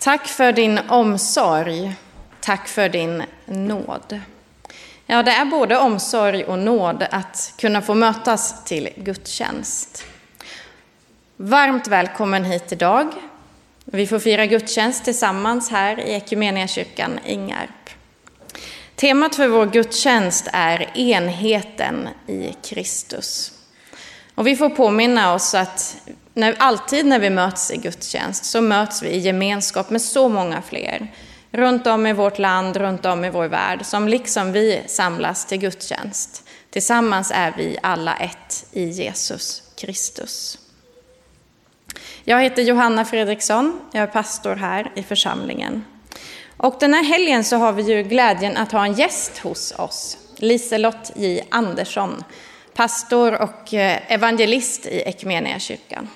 Tack för din omsorg. Tack för din nåd. Ja, det är både omsorg och nåd att kunna få mötas till gudstjänst. Varmt välkommen hit idag. Vi får fira gudstjänst tillsammans här i Equmeniakyrkan Ingarp. Temat för vår gudstjänst är enheten i Kristus. Och vi får påminna oss att när, alltid när vi möts i gudstjänst så möts vi i gemenskap med så många fler runt om i vårt land, runt om i vår värld, som liksom vi samlas till gudstjänst. Tillsammans är vi alla ett i Jesus Kristus. Jag heter Johanna Fredriksson, jag är pastor här i församlingen. Och den här helgen så har vi ju glädjen att ha en gäst hos oss, Liselott J Andersson, pastor och eh, evangelist i Equmeniakyrkan.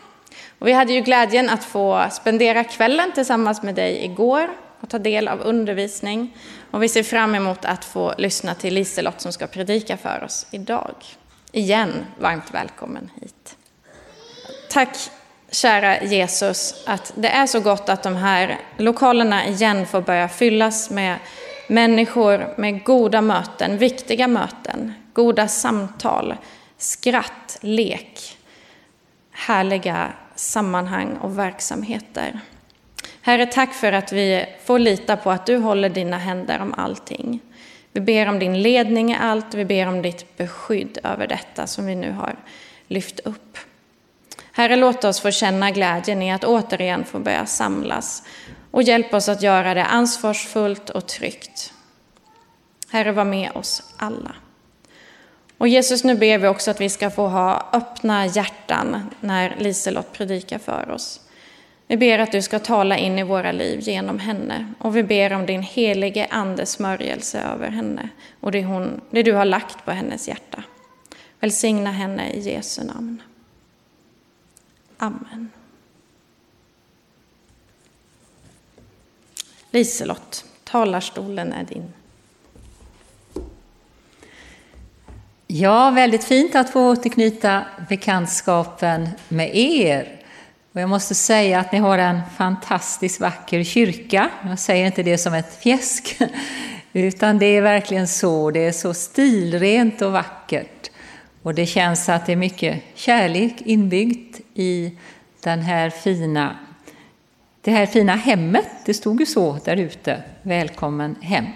Och vi hade ju glädjen att få spendera kvällen tillsammans med dig igår och ta del av undervisning. Och vi ser fram emot att få lyssna till Liselott som ska predika för oss idag. Igen, varmt välkommen hit. Tack kära Jesus att det är så gott att de här lokalerna igen får börja fyllas med människor med goda möten, viktiga möten, goda samtal, skratt, lek, härliga sammanhang och verksamheter. Herre, tack för att vi får lita på att du håller dina händer om allting. Vi ber om din ledning i allt, vi ber om ditt beskydd över detta som vi nu har lyft upp. Herre, låt oss få känna glädjen i att återigen få börja samlas och hjälp oss att göra det ansvarsfullt och tryggt. Herre, var med oss alla. Och Jesus, nu ber vi också att vi ska få ha öppna hjärtan när Liselott predikar för oss. Vi ber att du ska tala in i våra liv genom henne och vi ber om din helige andes smörjelse över henne och det, hon, det du har lagt på hennes hjärta. Välsigna henne i Jesu namn. Amen. Liselott, talarstolen är din. Ja, väldigt fint att få återknyta bekantskapen med er. Och jag måste säga att ni har en fantastiskt vacker kyrka. Jag säger inte det som ett fjäsk, utan det är verkligen så. Det är så stilrent och vackert. Och det känns att det är mycket kärlek inbyggt i den här fina, det här fina hemmet. Det stod ju så där ute. Välkommen hem.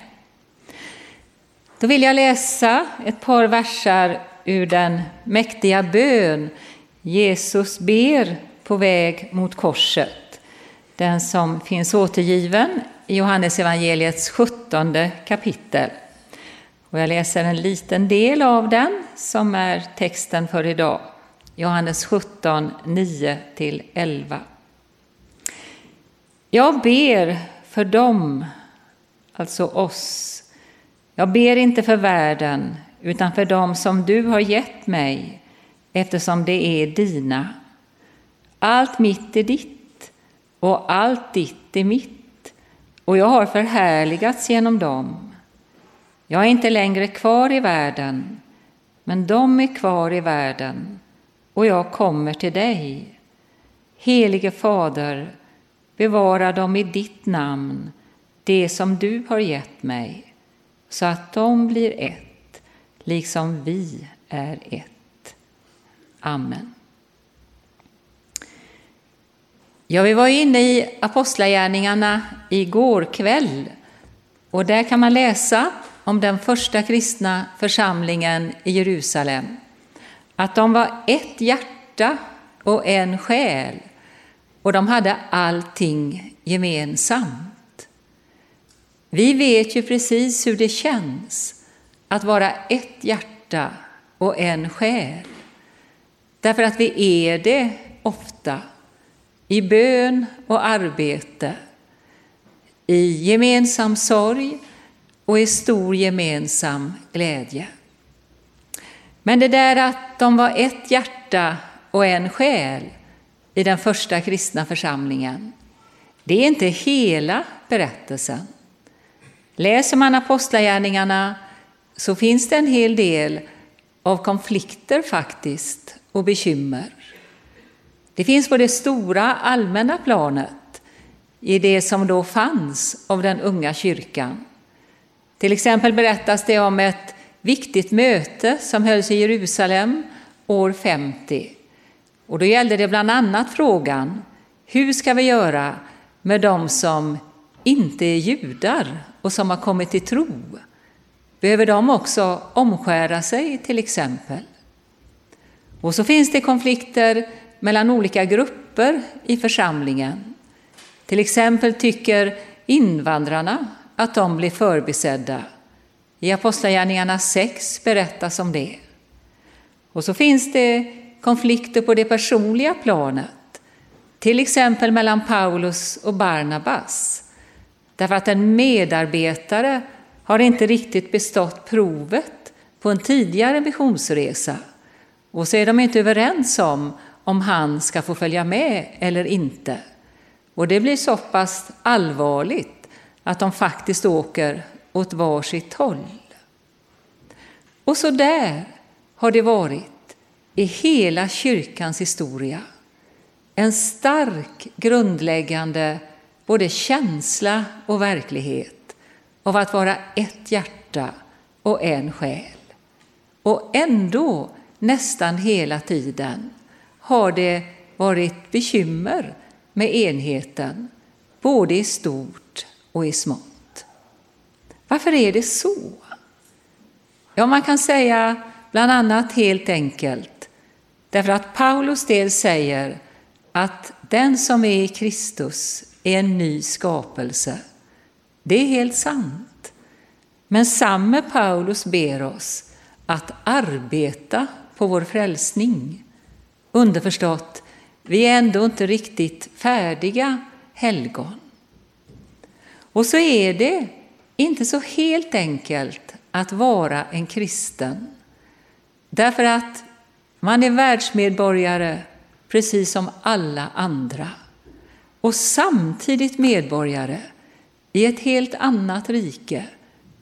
Då vill jag läsa ett par versar ur den mäktiga bön Jesus ber på väg mot korset. Den som finns återgiven i Johannes evangeliets 17 kapitel. Och jag läser en liten del av den som är texten för idag. Johannes 17, 9-11. Jag ber för dem, alltså oss. Jag ber inte för världen, utan för dem som du har gett mig, eftersom det är dina. Allt mitt är ditt och allt ditt är mitt och jag har förhärligats genom dem. Jag är inte längre kvar i världen, men de är kvar i världen och jag kommer till dig. Helige Fader, bevara dem i ditt namn, det som du har gett mig, så att de blir ett, liksom vi är ett. Amen. Ja, vi var inne i Apostlagärningarna igår kväll och där kan man läsa om den första kristna församlingen i Jerusalem. Att de var ett hjärta och en själ och de hade allting gemensamt. Vi vet ju precis hur det känns att vara ett hjärta och en själ. Därför att vi är det ofta i bön och arbete, i gemensam sorg och i stor gemensam glädje. Men det där att de var ett hjärta och en själ i den första kristna församlingen, det är inte hela berättelsen. Läser man Apostlagärningarna så finns det en hel del av konflikter faktiskt och bekymmer. Det finns på det stora allmänna planet i det som då fanns av den unga kyrkan. Till exempel berättas det om ett viktigt möte som hölls i Jerusalem år 50. Och då gällde det bland annat frågan hur ska vi göra med de som inte är judar och som har kommit till tro? Behöver de också omskära sig till exempel? Och så finns det konflikter mellan olika grupper i församlingen. Till exempel tycker invandrarna att de blir förbisedda. I Apostlagärningarna 6 berättas om det. Och så finns det konflikter på det personliga planet, till exempel mellan Paulus och Barnabas. Därför att en medarbetare har inte riktigt bestått provet på en tidigare missionsresa. Och så är de inte överens om om han ska få följa med eller inte. Och det blir så pass allvarligt att de faktiskt åker åt varsitt håll. Och så där har det varit i hela kyrkans historia. En stark grundläggande både känsla och verklighet av att vara ett hjärta och en själ. Och ändå nästan hela tiden har det varit bekymmer med enheten, både i stort och i smått. Varför är det så? Ja, man kan säga bland annat helt enkelt därför att Paulus del säger att den som är i Kristus är en ny skapelse. Det är helt sant. Men samme Paulus ber oss att arbeta på vår frälsning. Underförstått, vi är ändå inte riktigt färdiga helgon. Och så är det inte så helt enkelt att vara en kristen. Därför att man är världsmedborgare precis som alla andra och samtidigt medborgare i ett helt annat rike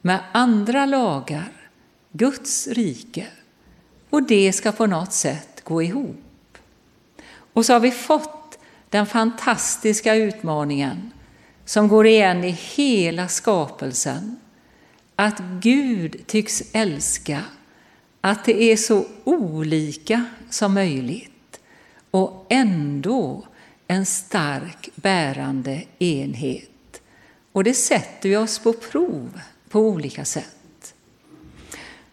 med andra lagar, Guds rike. Och det ska på något sätt gå ihop. Och så har vi fått den fantastiska utmaningen som går igen i hela skapelsen. Att Gud tycks älska att det är så olika som möjligt och ändå en stark bärande enhet. Och det sätter vi oss på prov på olika sätt.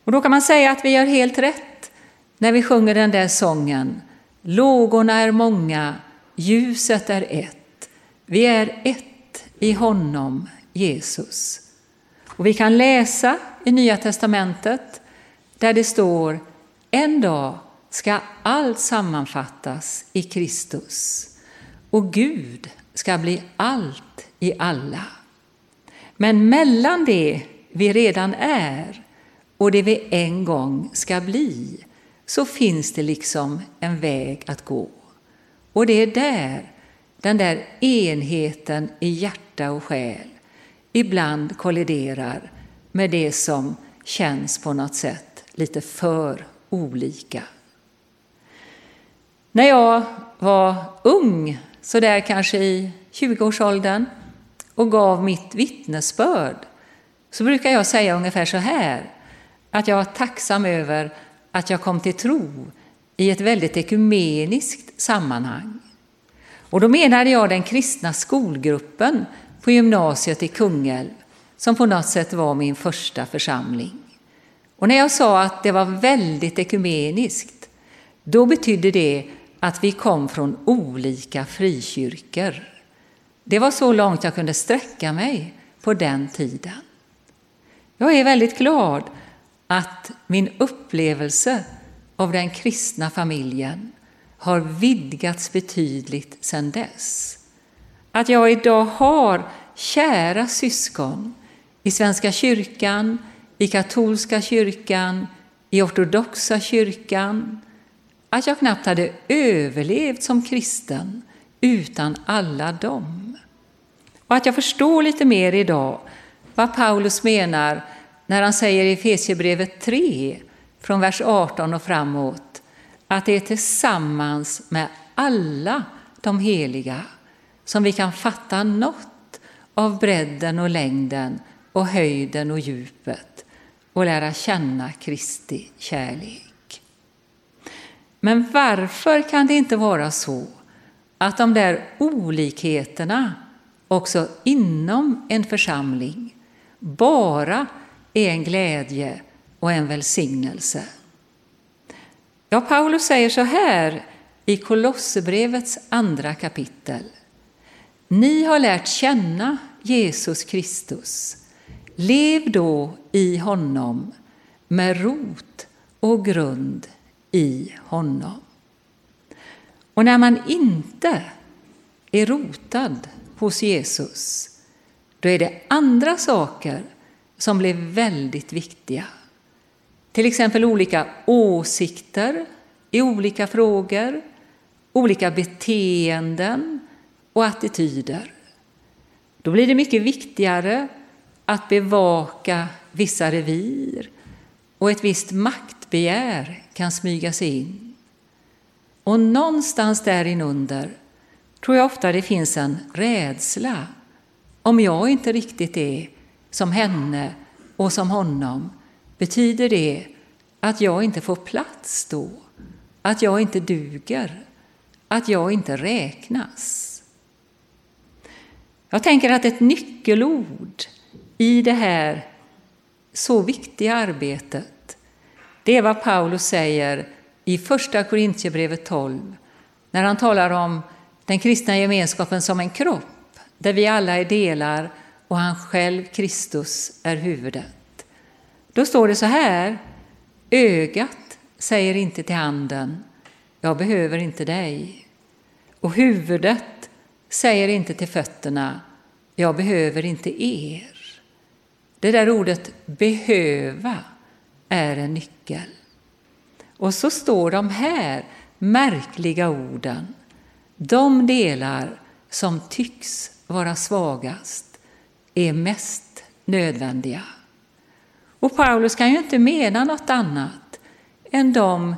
Och då kan man säga att vi gör helt rätt när vi sjunger den där sången Lågorna är många, ljuset är ett. Vi är ett i honom, Jesus. Och vi kan läsa i Nya testamentet där det står en dag ska allt sammanfattas i Kristus och Gud ska bli allt i alla. Men mellan det vi redan är och det vi en gång ska bli så finns det liksom en väg att gå. Och det är där den där enheten i hjärta och själ ibland kolliderar med det som känns på något sätt lite för olika. När jag var ung, så där kanske i 20-årsåldern, och gav mitt vittnesbörd, så brukar jag säga ungefär så här, att jag var tacksam över att jag kom till tro i ett väldigt ekumeniskt sammanhang. Och då menade jag den kristna skolgruppen på gymnasiet i Kungälv, som på något sätt var min första församling. Och när jag sa att det var väldigt ekumeniskt, då betydde det att vi kom från olika frikyrkor. Det var så långt jag kunde sträcka mig på den tiden. Jag är väldigt glad att min upplevelse av den kristna familjen har vidgats betydligt sedan dess. Att jag idag har kära syskon i Svenska kyrkan, i katolska kyrkan, i ortodoxa kyrkan. Att jag knappt hade överlevt som kristen utan alla dem. Och att jag förstår lite mer idag vad Paulus menar när han säger i Efesierbrevet 3, från vers 18 och framåt, att det är tillsammans med alla de heliga som vi kan fatta något av bredden och längden och höjden och djupet och lära känna Kristi kärlek. Men varför kan det inte vara så att de där olikheterna också inom en församling bara är en glädje och en välsignelse? Ja, Paulus säger så här i Kolosserbrevets andra kapitel. Ni har lärt känna Jesus Kristus. Lev då i honom med rot och grund i honom. Och när man inte är rotad hos Jesus, då är det andra saker som blir väldigt viktiga. Till exempel olika åsikter i olika frågor, olika beteenden och attityder. Då blir det mycket viktigare att bevaka vissa revir och ett visst maktbegär kan smyga sig in. Och någonstans där inunder tror jag ofta det finns en rädsla. Om jag inte riktigt är som henne och som honom, betyder det att jag inte får plats då? Att jag inte duger? Att jag inte räknas? Jag tänker att ett nyckelord i det här så viktiga arbetet, det är vad Paulus säger i Första Korintierbrevet 12, när han talar om den kristna gemenskapen som en kropp, där vi alla är delar och han själv, Kristus, är huvudet. Då står det så här, ögat säger inte till handen, jag behöver inte dig. Och huvudet säger inte till fötterna, jag behöver inte er. Det där ordet behöva är en nyckel nyckel. Och så står de här märkliga orden. De delar som tycks vara svagast är mest nödvändiga. Och Paulus kan ju inte mena något annat än de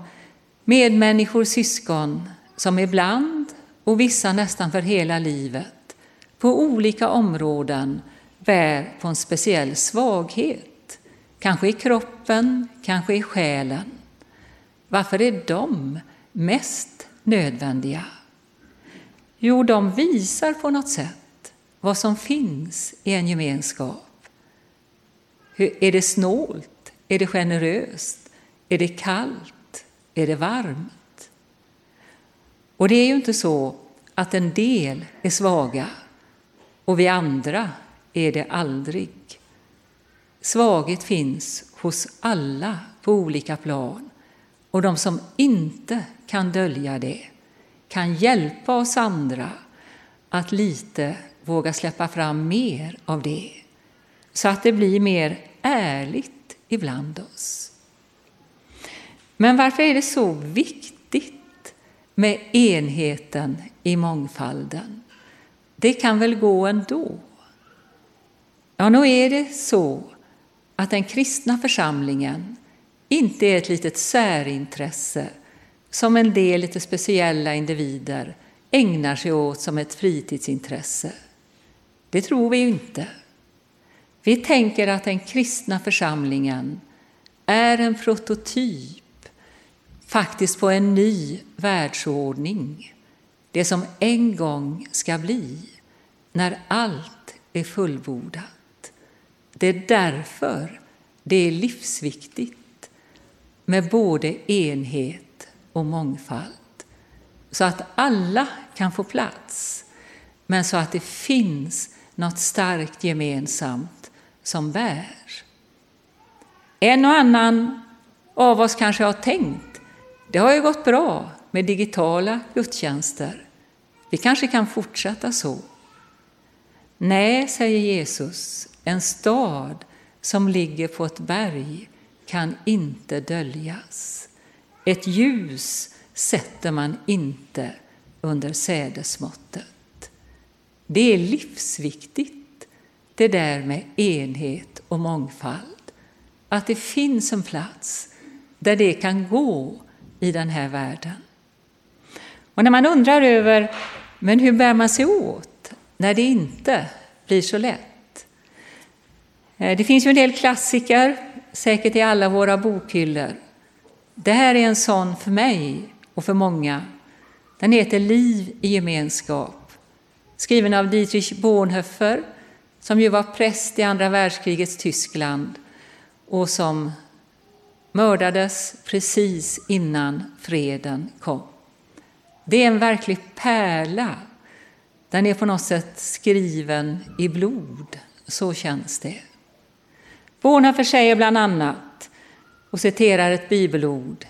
medmänniskor, syskon, som ibland och vissa nästan för hela livet på olika områden bär på en speciell svaghet. Kanske i kroppen, kanske i själen. Varför är de mest nödvändiga? Jo, de visar på något sätt vad som finns i en gemenskap. Är det snålt? Är det generöst? Är det kallt? Är det varmt? Och det är ju inte så att en del är svaga och vi andra är det aldrig. Svaghet finns hos alla på olika plan och de som inte kan dölja det kan hjälpa oss andra att lite våga släppa fram mer av det så att det blir mer ärligt ibland oss. Men varför är det så viktigt med enheten i mångfalden? Det kan väl gå ändå? Ja, nog är det så att den kristna församlingen inte är ett litet särintresse som en del lite speciella individer ägnar sig åt som ett fritidsintresse. Det tror vi ju inte. Vi tänker att den kristna församlingen är en prototyp faktiskt på en ny världsordning. Det som en gång ska bli när allt är fullbordat. Det är därför det är livsviktigt med både enhet och mångfald. Så att alla kan få plats, men så att det finns något starkt gemensamt som bär. En och annan av oss kanske har tänkt, det har ju gått bra med digitala gudstjänster. Vi kanske kan fortsätta så. Nej, säger Jesus, en stad som ligger på ett berg kan inte döljas. Ett ljus sätter man inte under sädesmåttet. Det är livsviktigt, det där med enhet och mångfald. Att det finns en plats där det kan gå i den här världen. Och när man undrar över men hur bär man sig åt? när det inte blir så lätt. Eh, det finns ju en del klassiker, säkert i alla våra bokhyllor. Det här är en sån för mig och för många. Den heter Liv i gemenskap, skriven av Dietrich Bonhoeffer, som ju var präst i andra världskrigets Tyskland och som mördades precis innan freden kom. Det är en verklig pärla. Den är på något sätt skriven i blod, så känns det. Bonhoeffer säger bland annat, och citerar ett bibelord,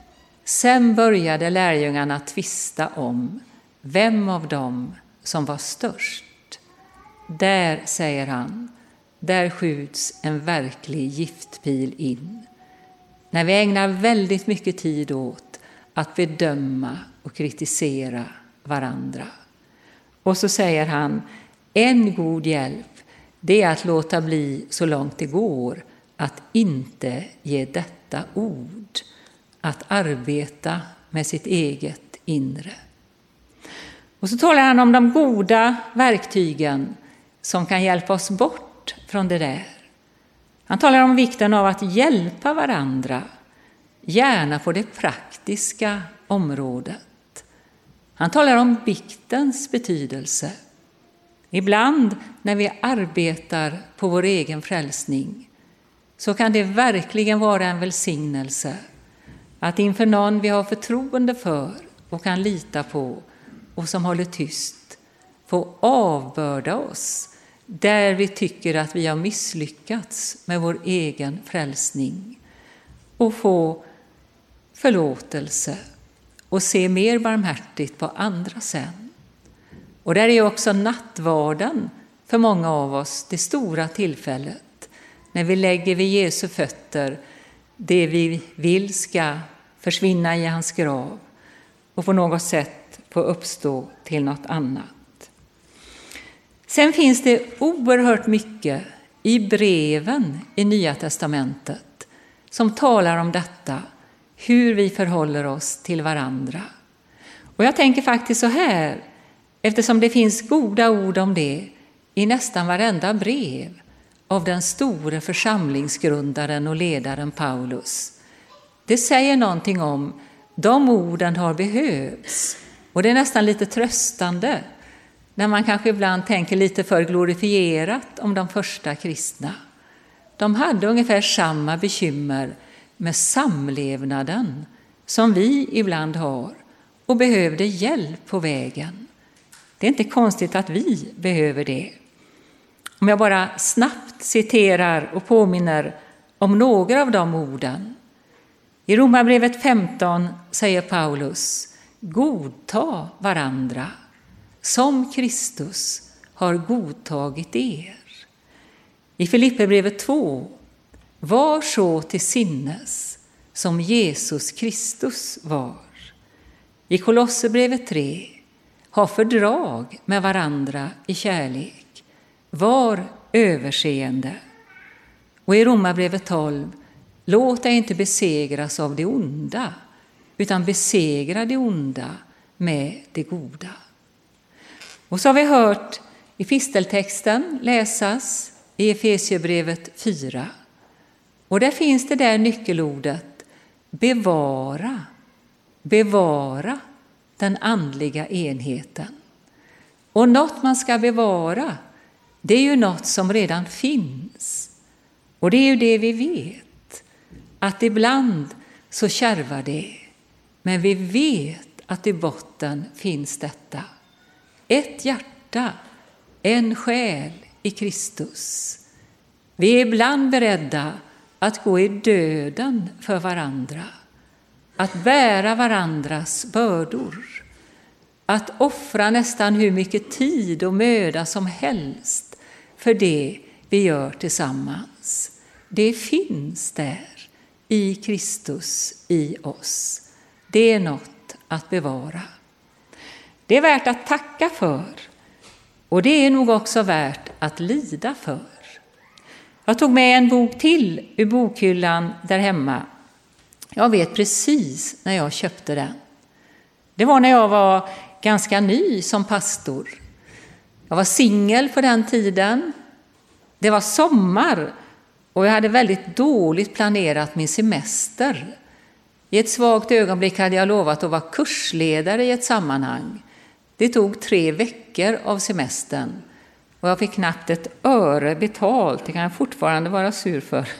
Sen började lärjungarna tvista om vem av dem som var störst. Där, säger han, där skjuts en verklig giftpil in. När vi ägnar väldigt mycket tid åt att bedöma och kritisera varandra. Och så säger han, en god hjälp, det är att låta bli så långt det går att inte ge detta ord, att arbeta med sitt eget inre. Och så talar han om de goda verktygen som kan hjälpa oss bort från det där. Han talar om vikten av att hjälpa varandra, gärna på det praktiska området. Han talar om biktens betydelse. Ibland när vi arbetar på vår egen frälsning så kan det verkligen vara en välsignelse att inför någon vi har förtroende för och kan lita på och som håller tyst få avbörda oss där vi tycker att vi har misslyckats med vår egen frälsning och få förlåtelse och se mer barmhärtigt på andra sen. Och där är också nattvarden för många av oss det stora tillfället när vi lägger vid Jesu fötter det vi vill ska försvinna i hans grav och på något sätt få uppstå till något annat. Sen finns det oerhört mycket i breven i Nya testamentet som talar om detta, hur vi förhåller oss till varandra. Och jag tänker faktiskt så här, eftersom det finns goda ord om det i nästan varenda brev av den store församlingsgrundaren och ledaren Paulus. Det säger någonting om de orden har behövts och det är nästan lite tröstande när man kanske ibland tänker lite för glorifierat om de första kristna. De hade ungefär samma bekymmer med samlevnaden som vi ibland har och behövde hjälp på vägen. Det är inte konstigt att vi behöver det. Om jag bara snabbt citerar och påminner om några av de orden. I Romarbrevet 15 säger Paulus, godta varandra som Kristus har godtagit er. I Filipperbrevet 2, var så till sinnes som Jesus Kristus var. I Kolosserbrevet 3, ha fördrag med varandra i kärlek, var överseende. Och i Romarbrevet 12, låt dig inte besegras av det onda, utan besegra det onda med det goda. Och så har vi hört episteltexten läsas i Efesiebrevet 4. Och där finns det där nyckelordet bevara, bevara den andliga enheten. Och något man ska bevara, det är ju något som redan finns. Och det är ju det vi vet, att ibland så kärvar det, men vi vet att i botten finns detta. Ett hjärta, en själ i Kristus. Vi är ibland beredda att gå i döden för varandra, att bära varandras bördor, att offra nästan hur mycket tid och möda som helst för det vi gör tillsammans. Det finns där i Kristus, i oss. Det är något att bevara. Det är värt att tacka för och det är nog också värt att lida för. Jag tog med en bok till ur bokhyllan där hemma. Jag vet precis när jag köpte den. Det var när jag var ganska ny som pastor. Jag var singel på den tiden. Det var sommar och jag hade väldigt dåligt planerat min semester. I ett svagt ögonblick hade jag lovat att vara kursledare i ett sammanhang. Det tog tre veckor av semestern och jag fick knappt ett öre betalt. Det kan jag fortfarande vara sur för.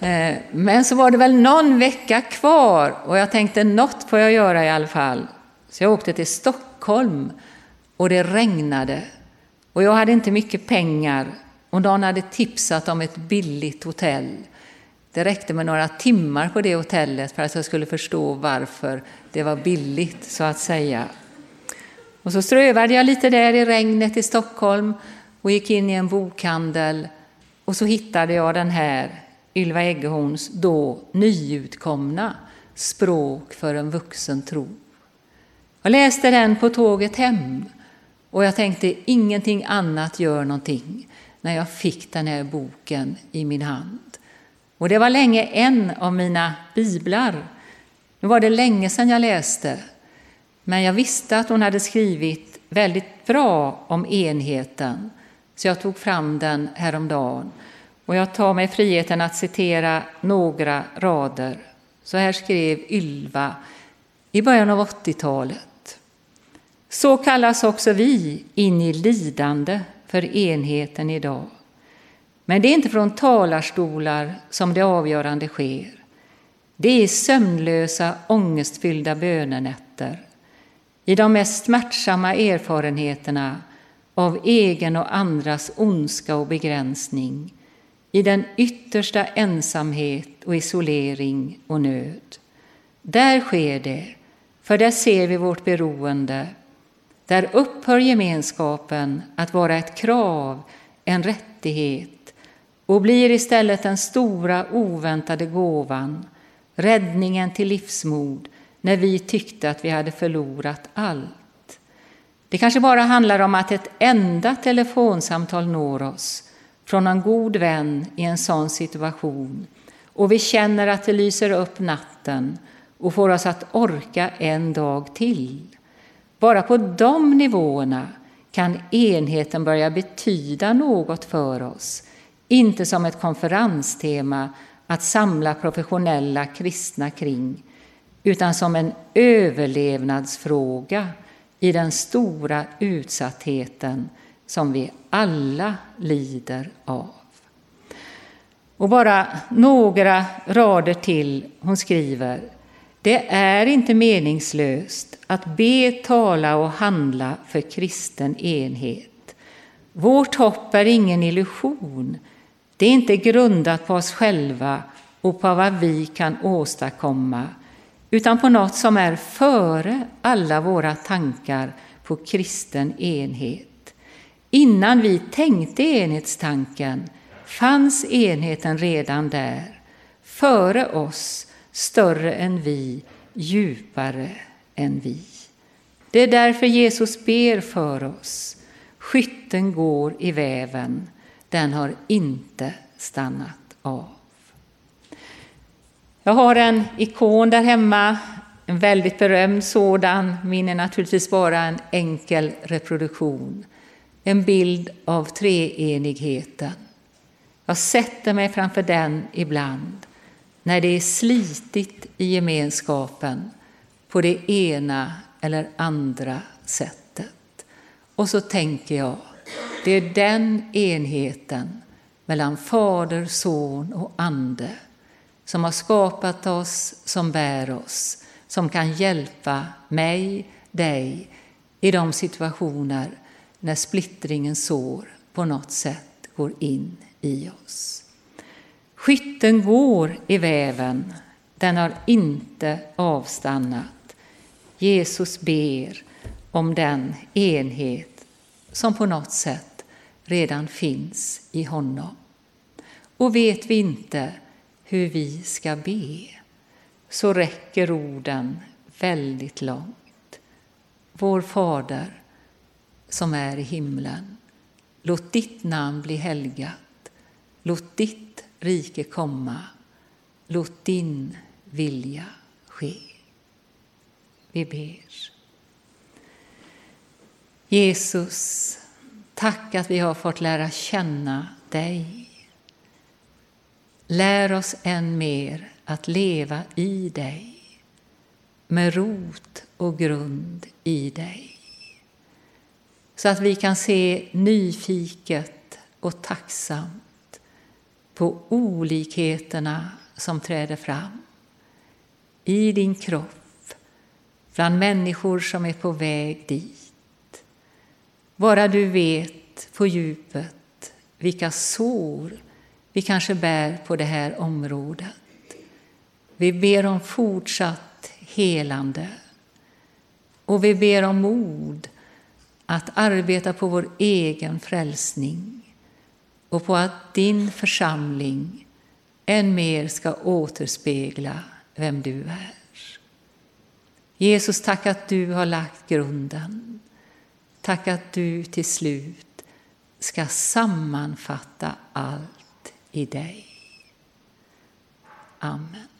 Eh, men så var det väl någon vecka kvar och jag tänkte något får jag göra i alla fall. Så jag åkte till Stockholm och det regnade och jag hade inte mycket pengar och någon hade tipsat om ett billigt hotell. Det räckte med några timmar på det hotellet för att jag skulle förstå varför det var billigt, så att säga. Och så strövade jag lite där i regnet i Stockholm och gick in i en bokhandel och så hittade jag den här Ylva Eggehorns då nyutkomna Språk för en vuxen tro. Jag läste den på tåget hem och jag tänkte ingenting annat gör någonting när jag fick den här boken i min hand. Och det var länge en av mina biblar. Nu var det länge sedan jag läste, men jag visste att hon hade skrivit väldigt bra om enheten, så jag tog fram den häromdagen. Och jag tar mig friheten att citera några rader. Så här skrev Ylva i början av 80-talet. Så kallas också vi in i lidande för enheten idag. Men det är inte från talarstolar som det avgörande sker. Det är sömnlösa, ångestfyllda bönenätter. I de mest smärtsamma erfarenheterna av egen och andras ondska och begränsning. I den yttersta ensamhet och isolering och nöd. Där sker det, för där ser vi vårt beroende. Där upphör gemenskapen att vara ett krav, en rättighet och blir istället den stora oväntade gåvan, räddningen till livsmod när vi tyckte att vi hade förlorat allt. Det kanske bara handlar om att ett enda telefonsamtal når oss från en god vän i en sån situation och vi känner att det lyser upp natten och får oss att orka en dag till. Bara på de nivåerna kan enheten börja betyda något för oss inte som ett konferenstema att samla professionella kristna kring, utan som en överlevnadsfråga i den stora utsattheten som vi alla lider av. Och bara några rader till. Hon skriver det är inte meningslöst att be, tala och handla för kristen enhet. Vårt hopp är ingen illusion det är inte grundat på oss själva och på vad vi kan åstadkomma, utan på något som är före alla våra tankar på kristen enhet. Innan vi tänkte enhetstanken fanns enheten redan där, före oss, större än vi, djupare än vi. Det är därför Jesus ber för oss. Skytten går i väven den har inte stannat av. Jag har en ikon där hemma, en väldigt berömd sådan. Min är naturligtvis bara en enkel reproduktion. En bild av treenigheten. Jag sätter mig framför den ibland när det är slitigt i gemenskapen på det ena eller andra sättet. Och så tänker jag, det är den enheten mellan Fader, Son och Ande som har skapat oss, som bär oss, som kan hjälpa mig, dig i de situationer när splittringens sår på något sätt går in i oss. Skytten går i väven, den har inte avstannat. Jesus ber om den enhet som på något sätt redan finns i honom. Och vet vi inte hur vi ska be så räcker orden väldigt långt. Vår Fader som är i himlen. Låt ditt namn bli helgat. Låt ditt rike komma. Låt din vilja ske. Vi ber. Jesus, tack att vi har fått lära känna dig. Lär oss än mer att leva i dig, med rot och grund i dig. Så att vi kan se nyfiket och tacksamt på olikheterna som träder fram i din kropp, bland människor som är på väg dit. Bara du vet på djupet vilka sår vi kanske bär på det här området. Vi ber om fortsatt helande och vi ber om mod att arbeta på vår egen frälsning och på att din församling än mer ska återspegla vem du är. Jesus, tack att du har lagt grunden. Tack att du till slut ska sammanfatta allt i dig. Amen.